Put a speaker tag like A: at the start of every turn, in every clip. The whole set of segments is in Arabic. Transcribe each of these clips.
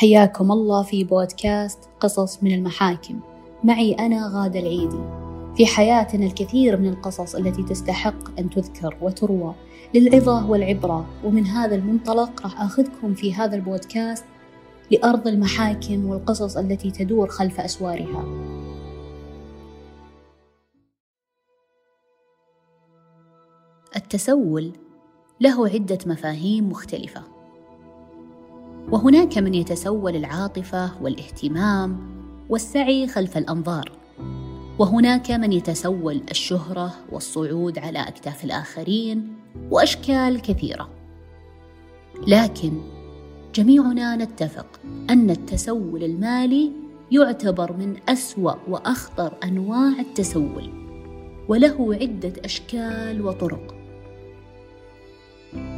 A: حياكم الله في بودكاست قصص من المحاكم. معي أنا غادة العيدي. في حياتنا الكثير من القصص التي تستحق أن تذكر وتروى للعظة والعبرة. ومن هذا المنطلق راح آخذكم في هذا البودكاست لأرض المحاكم والقصص التي تدور خلف أسوارها. التسول له عدة مفاهيم مختلفة. وهناك من يتسول العاطفة والاهتمام والسعي خلف الأنظار. وهناك من يتسول الشهرة والصعود على أكتاف الآخرين وأشكال كثيرة. لكن جميعنا نتفق أن التسول المالي يعتبر من أسوأ وأخطر أنواع التسول وله عدة أشكال وطرق.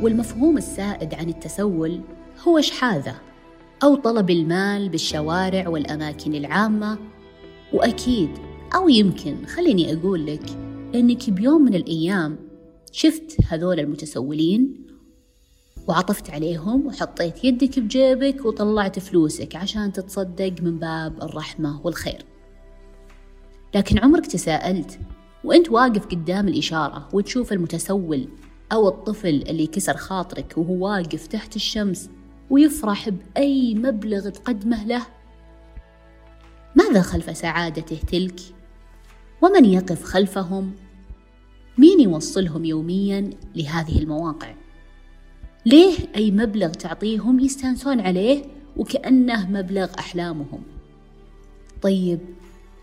A: والمفهوم السائد عن التسول هو شحاذة أو طلب المال بالشوارع والأماكن العامة؟ وأكيد أو يمكن خليني أقول لك إنك بيوم من الأيام شفت هذول المتسولين وعطفت عليهم وحطيت يدك بجيبك وطلعت فلوسك عشان تتصدق من باب الرحمة والخير. لكن عمرك تساءلت وأنت واقف قدام الإشارة وتشوف المتسول أو الطفل اللي كسر خاطرك وهو واقف تحت الشمس ويفرح بأي مبلغ تقدمه له. ماذا خلف سعادته تلك؟ ومن يقف خلفهم؟ مين يوصلهم يوميا لهذه المواقع؟ ليه أي مبلغ تعطيهم يستانسون عليه وكأنه مبلغ أحلامهم؟ طيب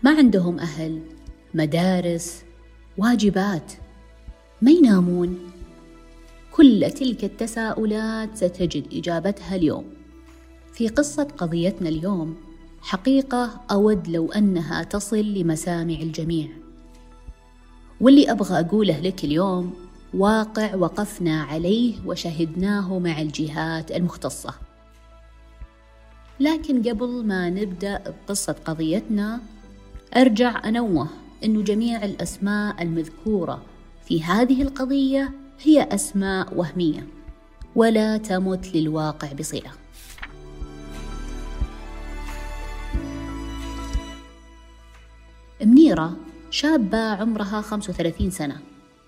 A: ما عندهم أهل؟ مدارس؟ واجبات؟ ما ينامون؟ كل تلك التساؤلات ستجد إجابتها اليوم. في قصة قضيتنا اليوم حقيقة أود لو أنها تصل لمسامع الجميع. واللي أبغى أقوله لك اليوم واقع وقفنا عليه وشهدناه مع الجهات المختصة. لكن قبل ما نبدأ بقصة قضيتنا أرجع أنوه أن جميع الأسماء المذكورة في هذه القضية هي أسماء وهمية. ولا تمت للواقع بصلة. منيرة شابة عمرها 35 سنة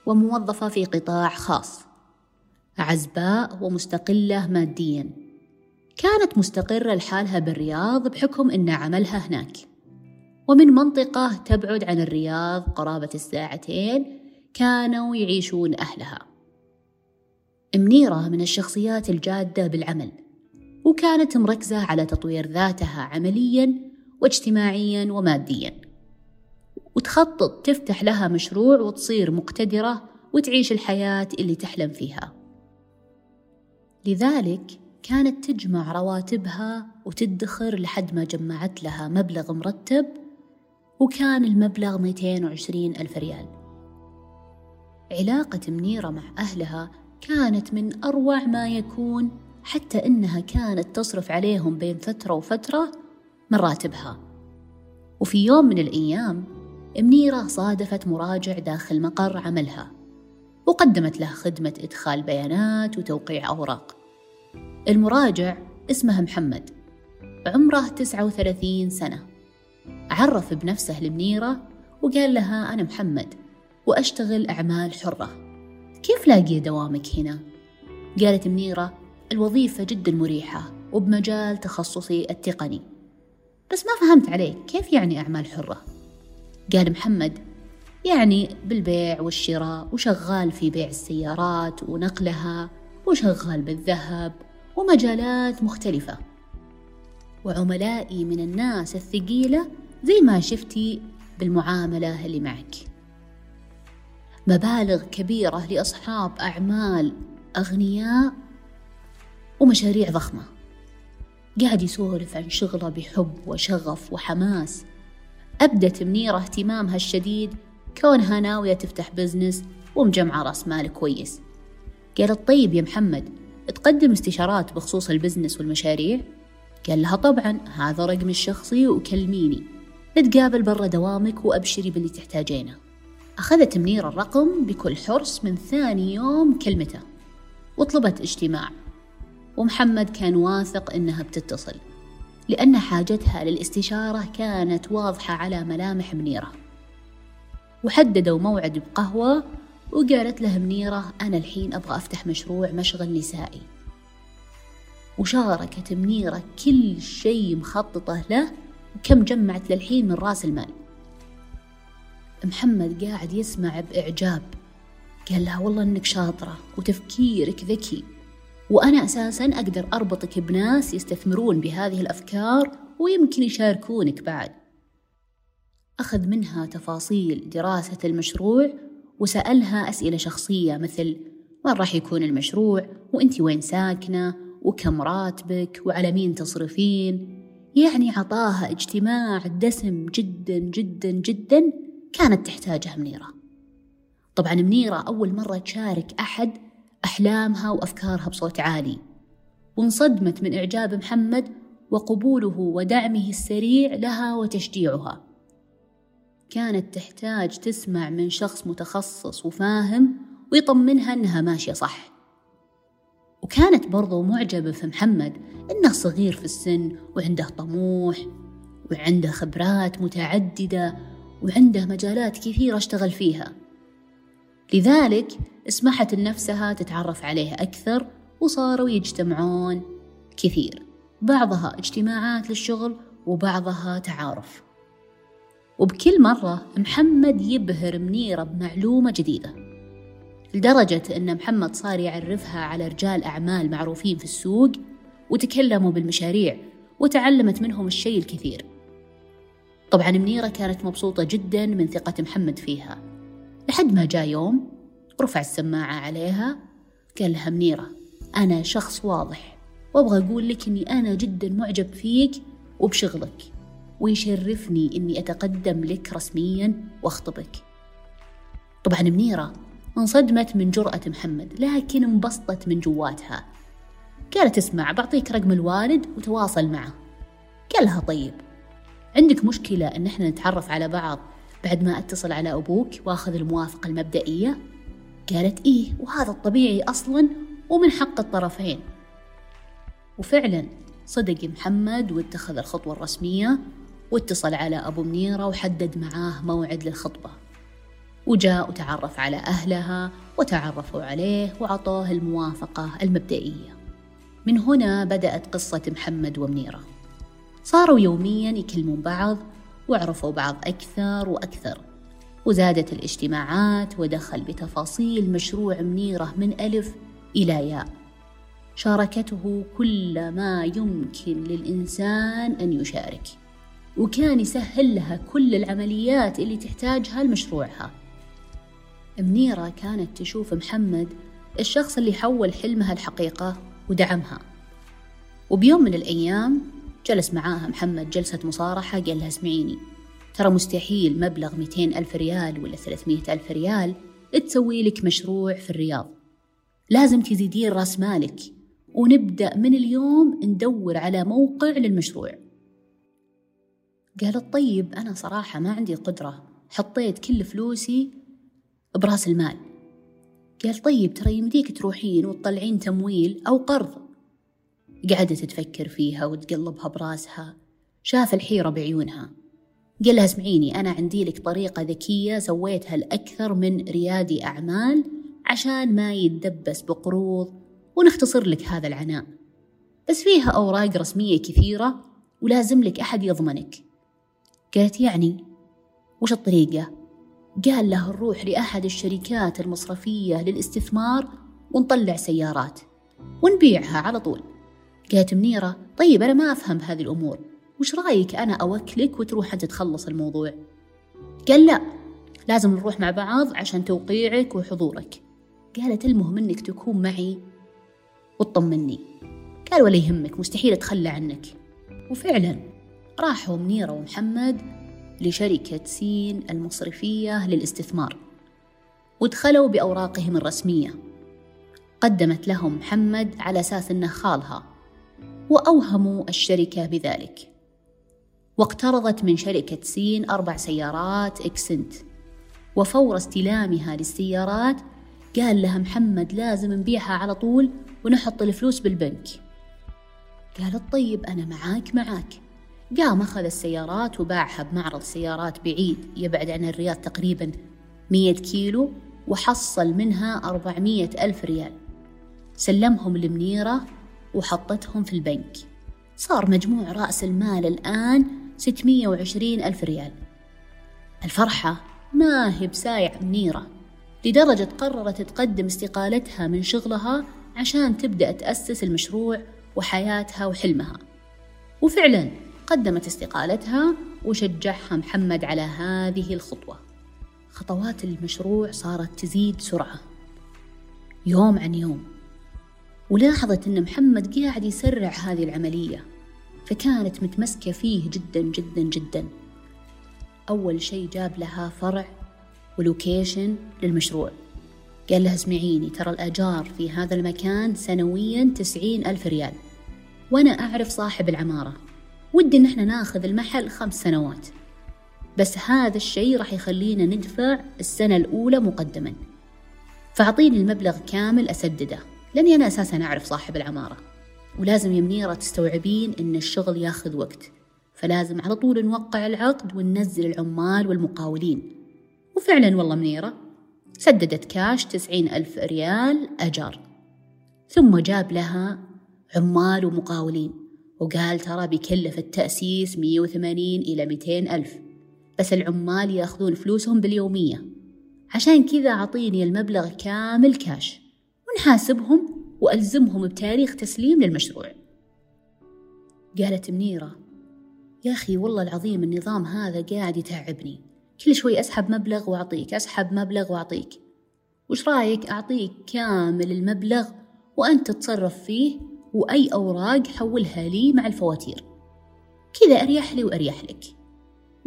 A: وموظفة في قطاع خاص. عزباء ومستقلة ماديا. كانت مستقرة لحالها بالرياض بحكم أن عملها هناك. ومن منطقة تبعد عن الرياض قرابة الساعتين كانوا يعيشون أهلها. منيرة من الشخصيات الجادة بالعمل وكانت مركزة على تطوير ذاتها عمليا واجتماعيا وماديا. وتخطط تفتح لها مشروع وتصير مقتدرة وتعيش الحياة اللي تحلم فيها. لذلك كانت تجمع رواتبها وتدخر لحد ما جمعت لها مبلغ مرتب وكان المبلغ 220 ألف ريال. علاقة منيرة مع أهلها كانت من أروع ما يكون حتى إنها كانت تصرف عليهم بين فترة وفترة من راتبها وفي يوم من الأيام منيرة صادفت مراجع داخل مقر عملها وقدمت له خدمة إدخال بيانات وتوقيع أوراق. المراجع اسمه محمد عمره 39 سنة. عرف بنفسه لمنيرة وقال لها أنا محمد وأشتغل أعمال حرة. كيف لاقي دوامك هنا؟ قالت منيرة الوظيفة جدا مريحة وبمجال تخصصي التقني بس ما فهمت عليك كيف يعني أعمال حرة؟ قال محمد يعني بالبيع والشراء وشغال في بيع السيارات ونقلها وشغال بالذهب ومجالات مختلفة وعملائي من الناس الثقيلة زي ما شفتي بالمعاملة اللي معك مبالغ كبيرة لأصحاب أعمال أغنياء ومشاريع ضخمة. قاعد يسولف عن شغله بحب وشغف وحماس. أبدت منيرة اهتمامها الشديد كونها ناوية تفتح business ومجمعة رأس مال كويس. قالت طيب يا محمد تقدم استشارات بخصوص ال business والمشاريع؟ قال لها طبعا هذا رقمي الشخصي وكلميني. نتقابل برا دوامك وأبشري باللي تحتاجينه. أخذت منيرة الرقم بكل حرص من ثاني يوم كلمته وطلبت اجتماع. ومحمد كان واثق إنها بتتصل لأن حاجتها للاستشارة كانت واضحة على ملامح منيرة. وحددوا موعد بقهوة وقالت له منيرة أنا الحين أبغى أفتح مشروع مشغل نسائي. وشاركت منيرة كل شيء مخططة له وكم جمعت للحين من رأس المال. محمد قاعد يسمع بإعجاب. قال لها والله إنك شاطرة وتفكيرك ذكي وأنا أساسا أقدر أربطك بناس يستثمرون بهذه الأفكار ويمكن يشاركونك بعد. أخذ منها تفاصيل دراسة المشروع وسألها أسئلة شخصية مثل وين راح يكون المشروع؟ وأنت وين ساكنة؟ وكم راتبك؟ وعلى مين تصرفين؟ يعني عطاها اجتماع دسم جدا جدا جدا كانت تحتاجه منيرة. طبعا منيرة أول مرة تشارك أحد أحلامها وأفكارها بصوت عالي وانصدمت من إعجاب محمد وقبوله ودعمه السريع لها وتشجيعها. كانت تحتاج تسمع من شخص متخصص وفاهم ويطمنها إنها ماشية صح. وكانت برضو معجبة في محمد إنه صغير في السن وعنده طموح وعنده خبرات متعددة وعنده مجالات كثيرة اشتغل فيها. لذلك اسمحت لنفسها تتعرف عليه أكثر وصاروا يجتمعون كثير. بعضها اجتماعات للشغل وبعضها تعارف. وبكل مرة محمد يبهر منيرة بمعلومة جديدة لدرجة أن محمد صار يعرفها على رجال أعمال معروفين في السوق وتكلموا بالمشاريع وتعلمت منهم الشيء الكثير. طبعا منيرة كانت مبسوطة جدا من ثقة محمد فيها. لحد ما جاء يوم رفع السماعة عليها قال لها منيرة أنا شخص واضح وأبغى أقول لك أني أنا جدا معجب فيك وبشغلك ويشرفني أني أتقدم لك رسميا وأخطبك. طبعا منيرة انصدمت من جرأة محمد لكن انبسطت من جواتها. قالت اسمع بعطيك رقم الوالد وتواصل معه. قال لها طيب. عندك مشكلة إن إحنا نتعرف على بعض بعد ما أتصل على أبوك وأخذ الموافقة المبدئية؟ قالت إيه وهذا الطبيعي أصلا ومن حق الطرفين. وفعلا صدق محمد واتخذ الخطوة الرسمية واتصل على أبو منيرة وحدد معاه موعد للخطبة. وجاء وتعرف على أهلها وتعرفوا عليه وعطوه الموافقة المبدئية. من هنا بدأت قصة محمد ومنيرة. صاروا يوميا يكلمون بعض وعرفوا بعض أكثر وأكثر وزادت الاجتماعات ودخل بتفاصيل مشروع منيرة من ألف إلى ياء. شاركته كل ما يمكن للإنسان أن يشارك وكان يسهل لها كل العمليات اللي تحتاجها لمشروعها. منيرة كانت تشوف محمد الشخص اللي حول حلمها الحقيقة ودعمها. وبيوم من الأيام جلس معاها محمد جلسة مصارحة قال لها اسمعيني ترى مستحيل مبلغ 200 ألف ريال ولا 300 ألف ريال تسوي لك مشروع في الرياض. لازم تزيدين رأس مالك ونبدأ من اليوم ندور على موقع للمشروع. قالت طيب أنا صراحة ما عندي قدرة حطيت كل فلوسي برأس المال. قال طيب ترى يمديك تروحين وتطلعين تمويل أو قرض. قعدت تفكر فيها وتقلبها براسها. شاف الحيرة بعيونها. قال لها اسمعيني أنا عندي لك طريقة ذكية سويتها لأكثر من ريادي أعمال عشان ما يتدبس بقروض ونختصر لك هذا العناء. بس فيها أوراق رسمية كثيرة ولازم لك أحد يضمنك. قالت يعني وش الطريقة؟ قال له نروح لأحد الشركات المصرفية للاستثمار ونطلع سيارات ونبيعها على طول. قالت منيرة طيب أنا ما أفهم بهذه الأمور. وش رأيك أنا أوكلك وتروح أنت تخلص الموضوع؟ قال لا لازم نروح مع بعض عشان توقيعك وحضورك. قالت المهم أنك تكون معي وتطمني. قال ولا يهمك مستحيل أتخلى عنك. وفعلا راحوا منيرة ومحمد لشركة سين المصرفية للاستثمار ودخلوا بأوراقهم الرسمية. قدمت لهم محمد على أساس أنه خالها. وأوهموا الشركة بذلك. واقترضت من شركة سين أربع سيارات إكسنت. وفور استلامها للسيارات قال لها محمد لازم نبيعها على طول ونحط الفلوس بالبنك. قالت طيب أنا معاك معاك. قام أخذ السيارات وباعها بمعرض سيارات بعيد يبعد عن الرياض تقريبا مية كيلو وحصل منها أربعمية ألف ريال. سلمهم لمنيرة وحطتهم في البنك. صار مجموع رأس المال الآن ستمية وعشرين ألف ريال. الفرحة ما هي بسايع منيرة لدرجة قررت تقدم استقالتها من شغلها عشان تبدأ تأسس المشروع وحياتها وحلمها. وفعلا قدمت استقالتها وشجعها محمد على هذه الخطوة. خطوات المشروع صارت تزيد سرعة. يوم عن يوم ولاحظت أن محمد قاعد يسرع هذه العملية فكانت متمسكة فيه جدا جدا جدا. أول شيء جاب لها فرع ولوكيشن للمشروع. قال لها اسمعيني ترى الأجار في هذا المكان سنويا تسعين ألف ريال. وأنا أعرف صاحب العمارة. ودي إن إحنا ناخذ المحل خمس سنوات. بس هذا الشيء راح يخلينا ندفع السنة الأولى مقدما. فأعطيني المبلغ كامل أسدده. لأني أنا أساسا أعرف صاحب العمارة ولازم يا منيرة تستوعبين إن الشغل ياخذ وقت فلازم على طول نوقع العقد وننزل العمال والمقاولين. وفعلا والله منيرة سددت كاش تسعين ألف ريال أجار. ثم جاب لها عمال ومقاولين وقال ترى بيكلف التأسيس مية وثمانين إلى ميتين ألف بس العمال ياخذون فلوسهم باليومية عشان كذا أعطيني المبلغ كامل كاش. ونحاسبهم وألزمهم بتاريخ تسليم للمشروع. قالت منيرة يا أخي والله العظيم النظام هذا قاعد يتعبني. كل شوي أسحب مبلغ وأعطيك أسحب مبلغ وأعطيك. وش رأيك أعطيك كامل المبلغ وأنت تتصرف فيه وأي أوراق حولها لي مع الفواتير؟ كذا أريح لي وأريح لك.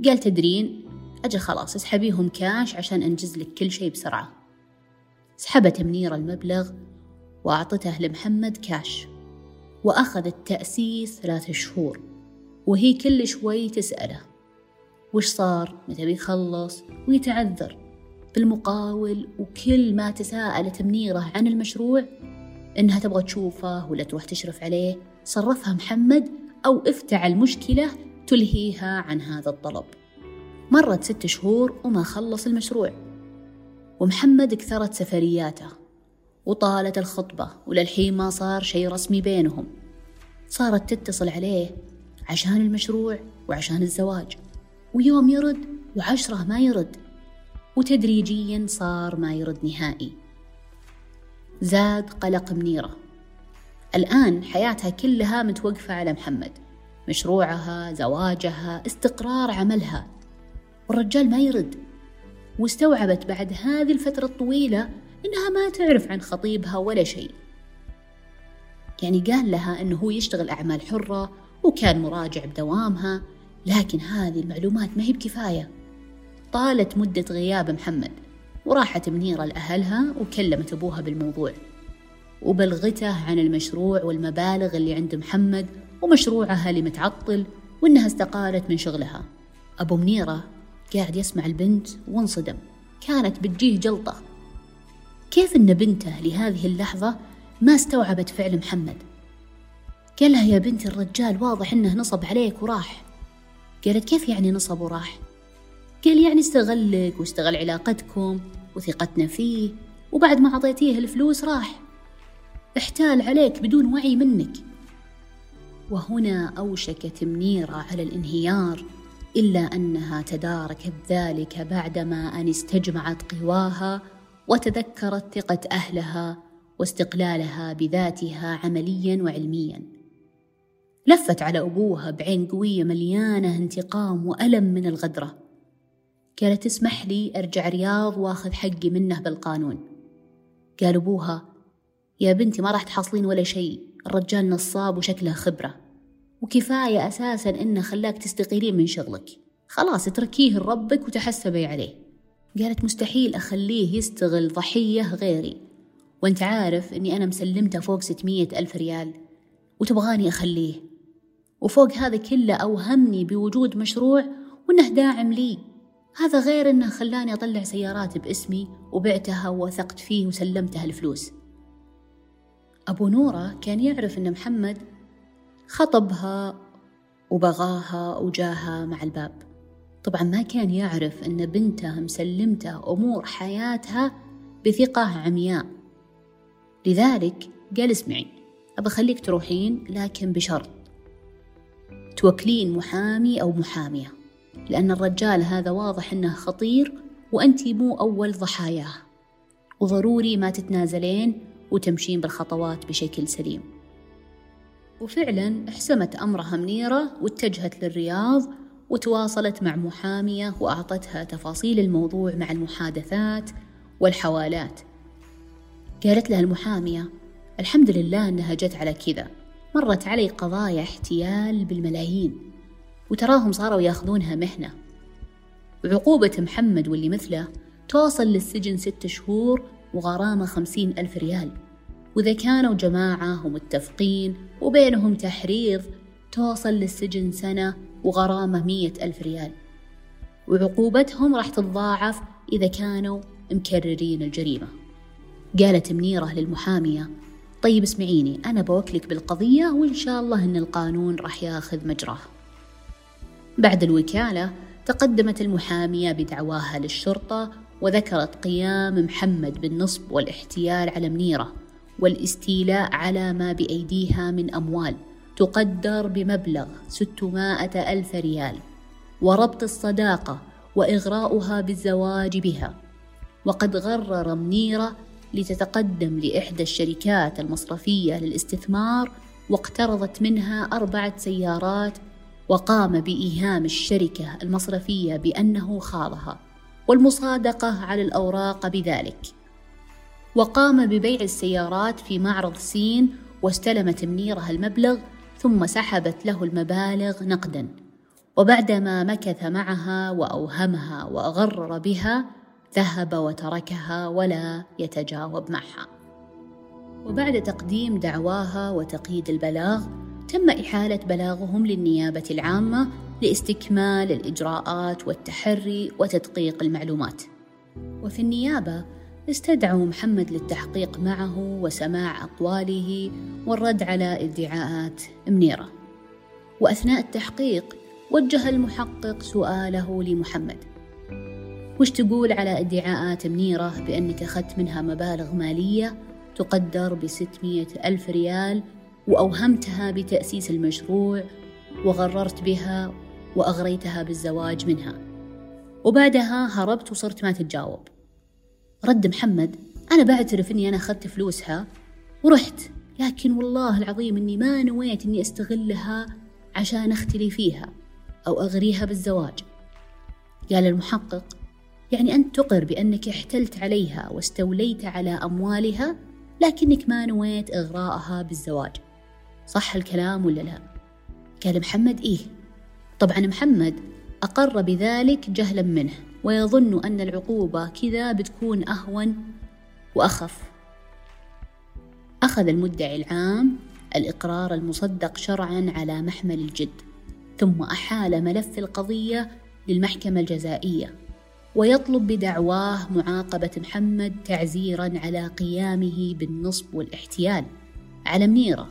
A: قال تدرين أجل خلاص اسحبيهم كاش عشان أنجز لك كل شيء بسرعة. سحبت منيرة المبلغ وأعطته لمحمد كاش وأخذ التأسيس ثلاثة شهور وهي كل شوي تسأله وش صار؟ متى بيخلص؟ ويتعذر بالمقاول وكل ما تساءلت منيرة عن المشروع إنها تبغى تشوفه ولا تروح تشرف عليه صرفها محمد أو افتعل مشكلة تلهيها عن هذا الطلب. مرت ست شهور وما خلص المشروع. ومحمد كثرت سفرياته وطالت الخطبة وللحين ما صار شيء رسمي بينهم. صارت تتصل عليه عشان المشروع وعشان الزواج. ويوم يرد وعشرة ما يرد. وتدريجيا صار ما يرد نهائي. زاد قلق منيرة. الآن حياتها كلها متوقفة على محمد. مشروعها زواجها استقرار عملها. والرجال ما يرد. واستوعبت بعد هذه الفترة الطويلة إنها ما تعرف عن خطيبها ولا شيء. يعني قال لها إنه هو يشتغل أعمال حرة وكان مراجع بدوامها لكن هذه المعلومات ما هي بكفاية. طالت مدة غياب محمد وراحت منيرة لأهلها وكلمت أبوها بالموضوع. وبلغته عن المشروع والمبالغ اللي عند محمد ومشروعها اللي متعطل وإنها استقالت من شغلها. أبو منيرة قاعد يسمع البنت وانصدم. كانت بتجيه جلطة. كيف إن بنته لهذه اللحظة ما استوعبت فعل محمد؟ قال لها يا بنتي الرجال واضح إنه نصب عليك وراح. قالت كيف يعني نصب وراح؟ قال يعني استغلك واستغل علاقتكم وثقتنا فيه وبعد ما أعطيتيه الفلوس راح. احتال عليك بدون وعي منك. وهنا أوشكت منيرة على الانهيار. إلا أنها تداركت ذلك بعدما أن استجمعت قواها وتذكرت ثقة أهلها واستقلالها بذاتها عمليا وعلميا. لفت على أبوها بعين قوية مليانة انتقام وألم من الغدرة. قالت اسمح لي أرجع رياض وأخذ حقي منه بالقانون. قال أبوها يا بنتي ما راح تحصلين ولا شيء الرجال نصاب وشكله خبرة. وكفاية أساسا إنه خلاك تستقيلين من شغلك. خلاص اتركيه لربك وتحسبي عليه. قالت مستحيل أخليه يستغل ضحية غيري. وأنت عارف إني أنا مسلمته فوق ستمية ألف ريال. وتبغاني أخليه. وفوق هذا كله أوهمني بوجود مشروع وإنه داعم لي. هذا غير إنه خلاني أطلع سيارات باسمي وبعتها ووثقت فيه وسلمتها الفلوس. أبو نورة كان يعرف إن محمد خطبها وبغاها وجاها مع الباب. طبعا ما كان يعرف أن بنته مسلمته أمور حياتها بثقة عمياء. لذلك قال اسمعي أبى أخليك تروحين لكن بشرط. توكلين محامي أو محامية. لأن الرجال هذا واضح أنه خطير وأنتي مو أول ضحاياه. وضروري ما تتنازلين وتمشين بالخطوات بشكل سليم. وفعلا احسمت أمرها منيرة واتجهت للرياض وتواصلت مع محامية وأعطتها تفاصيل الموضوع مع المحادثات والحوالات. قالت لها المحامية الحمد لله أنها جت على كذا مرت علي قضايا احتيال بالملايين وتراهم صاروا ياخذونها مهنة. وعقوبة محمد واللي مثله توصل للسجن ست شهور وغرامة خمسين ألف ريال. وإذا كانوا جماعة ومتفقين وبينهم تحريض توصل للسجن سنة وغرامة مية ألف ريال. وعقوبتهم راح تتضاعف إذا كانوا مكررين الجريمة. قالت منيرة للمحامية طيب اسمعيني أنا بوكلك بالقضية وإن شاء الله إن القانون راح ياخذ مجراه. بعد الوكالة تقدمت المحامية بدعواها للشرطة وذكرت قيام محمد بالنصب والاحتيال على منيرة. والاستيلاء على ما بأيديها من أموال تقدر بمبلغ 600 ألف ريال وربط الصداقة وإغراؤها بالزواج بها وقد غرر منيرة لتتقدم لإحدى الشركات المصرفية للاستثمار واقترضت منها أربعة سيارات وقام بإيهام الشركة المصرفية بأنه خاضها والمصادقة على الأوراق بذلك. وقام ببيع السيارات في معرض سين واستلمت منيرة المبلغ ثم سحبت له المبالغ نقدا. وبعدما مكث معها وأوهمها وأغرر بها ذهب وتركها ولا يتجاوب معها. وبعد تقديم دعواها وتقييد البلاغ تم إحالة بلاغهم للنيابة العامة لاستكمال الإجراءات والتحري وتدقيق المعلومات. وفي النيابة استدعوا محمد للتحقيق معه وسماع أقواله والرد على ادعاءات منيرة. وأثناء التحقيق وجه المحقق سؤاله لمحمد. وش تقول على ادعاءات منيرة بأنك أخذت منها مبالغ مالية تقدر بستمية ألف ريال وأوهمتها بتأسيس المشروع وغررت بها وأغريتها بالزواج منها؟ وبعدها هربت وصرت ما تتجاوب. رد محمد أنا بعترف أني أنا أخذت فلوسها ورحت. لكن والله العظيم أني ما نويت أني أستغلها عشان أختلي فيها أو أغريها بالزواج. قال المحقق يعني أنت تقر بأنك احتلت عليها واستوليت على أموالها لكنك ما نويت إغراءها بالزواج. صح الكلام ولا لا؟ قال محمد إيه. طبعا محمد أقر بذلك جهلا منه. ويظن أن العقوبة كذا بتكون أهون وأخف. أخذ المدعي العام الإقرار المصدق شرعا على محمل الجد ثم أحال ملف القضية للمحكمة الجزائية ويطلب بدعواه معاقبة محمد تعزيرا على قيامه بالنصب والاحتيال على منيرة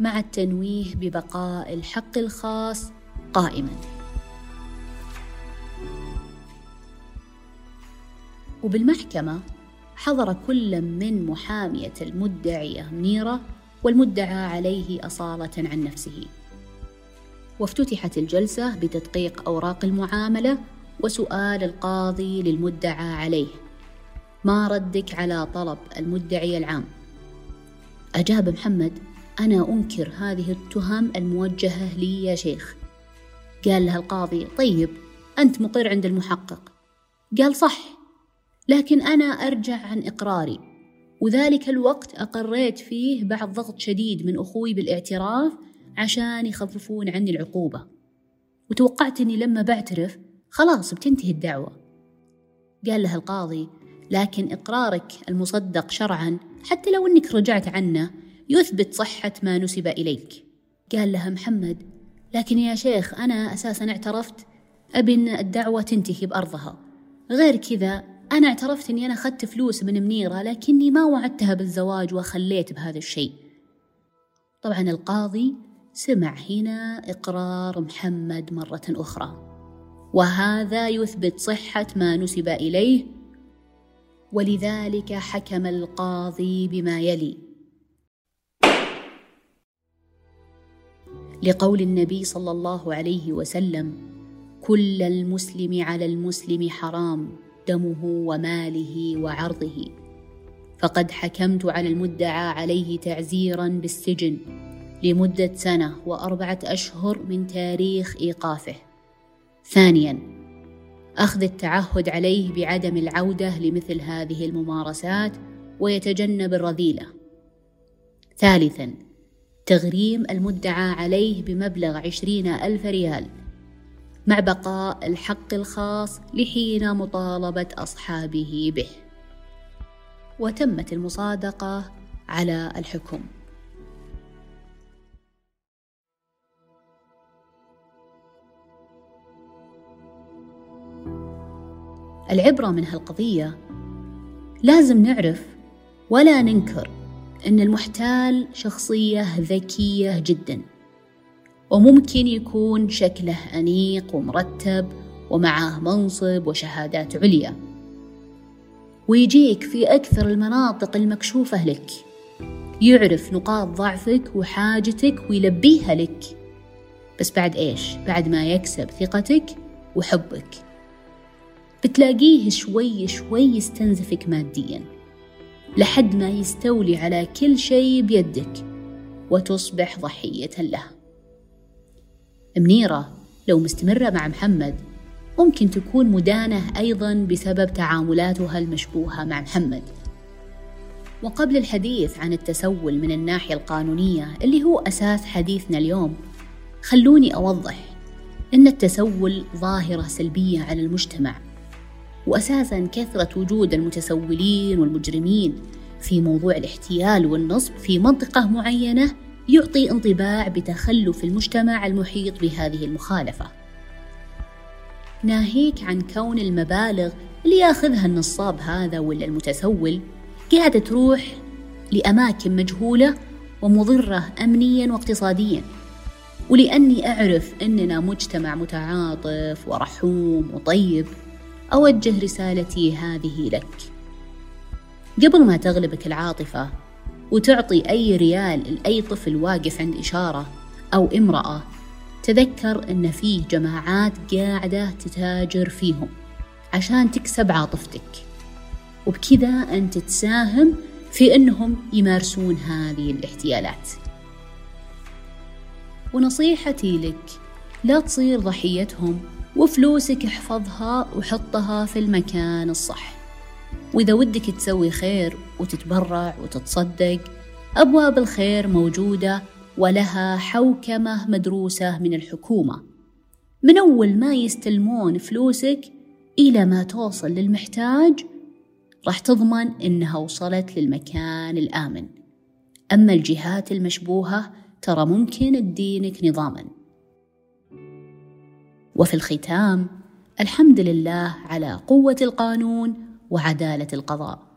A: مع التنويه ببقاء الحق الخاص قائما. وبالمحكمة حضر كل من محامية المدعية منيرة والمدعى عليه أصالة عن نفسه. وافتتحت الجلسة بتدقيق أوراق المعاملة وسؤال القاضي للمدعى عليه. ما ردك على طلب المدعي العام؟ أجاب محمد أنا أنكر هذه التهم الموجهة لي يا شيخ. قال له القاضي طيب أنت مقر عند المحقق. قال صح. لكن أنا أرجع عن إقراري. وذلك الوقت أقريت فيه بعد ضغط شديد من أخوي بالاعتراف عشان يخففون عني العقوبة. وتوقعت أني لما بعترف خلاص بتنتهي الدعوة. قال له القاضي لكن إقرارك المصدق شرعا حتى لو أنك رجعت عنه يثبت صحة ما نسب إليك. قال لها محمد لكن يا شيخ أنا أساسا اعترفت أبي أن الدعوة تنتهي بأرضها. غير كذا أنا اعترفت أني أنا أخذت فلوس من منيرة لكني ما وعدتها بالزواج وخليت بهذا الشيء. طبعا القاضي سمع هنا إقرار محمد مرة أخرى. وهذا يثبت صحة ما نسب إليه. ولذلك حكم القاضي بما يلي. لقول النبي صلى الله عليه وسلم كل المسلم على المسلم حرام. دمه وماله وعرضه. فقد حكمت على المدعى عليه تعزيرا بالسجن لمدة سنة وأربعة أشهر من تاريخ إيقافه. ثانيا أخذ التعهد عليه بعدم العودة لمثل هذه الممارسات ويتجنب الرذيلة. ثالثا تغريم المدعى عليه بمبلغ عشرين ألف ريال مع بقاء الحق الخاص لحين مطالبة أصحابه به. وتمت المصادقة على الحكم. العبرة من هالقضية لازم نعرف ولا ننكر أن المحتال شخصية ذكية جدا. وممكن يكون شكله أنيق ومرتب ومعاه منصب وشهادات عليا. ويجيك في أكثر المناطق المكشوفة لك. يعرف نقاط ضعفك وحاجتك ويلبيها لك. بس بعد إيش؟ بعد ما يكسب ثقتك وحبك. بتلاقيه شوي شوي يستنزفك ماديا. لحد ما يستولي على كل شيء بيدك. وتصبح ضحية له. منيرة لو مستمرة مع محمد ممكن تكون مدانة أيضا بسبب تعاملاتها المشبوهة مع محمد. وقبل الحديث عن التسول من الناحية القانونية اللي هو أساس حديثنا اليوم خلوني أوضح أن التسول ظاهرة سلبية على المجتمع وأساسا كثرة وجود المتسولين والمجرمين في موضوع الاحتيال والنصب في منطقة معينة يعطي انطباع بتخلف المجتمع المحيط بهذه المخالفة. ناهيك عن كون المبالغ اللي ياخذها النصاب هذا ولا المتسول قاعدة تروح لأماكن مجهولة ومضرة أمنيا واقتصاديا. ولأني أعرف أننا مجتمع متعاطف ورحوم وطيب أوجه رسالتي هذه لك. قبل ما تغلبك العاطفة وتعطي أي ريال لأي طفل واقف عند إشارة أو امرأة. تذكر أن فيه جماعات قاعدة تتاجر فيهم عشان تكسب عاطفتك. وبكذا أنت تساهم في أنهم يمارسون هذه الاحتيالات. ونصيحتي لك لا تصير ضحيتهم وفلوسك احفظها وحطها في المكان الصح. وإذا ودك تسوي خير وتتبرع وتتصدق أبواب الخير موجودة ولها حوكمة مدروسة من الحكومة. من أول ما يستلمون فلوسك إلى ما توصل للمحتاج راح تضمن إنها وصلت للمكان الآمن. أما الجهات المشبوهة ترى ممكن تدينك نظاماً. وفي الختام الحمد لله على قوة القانون وعدالة القضاء.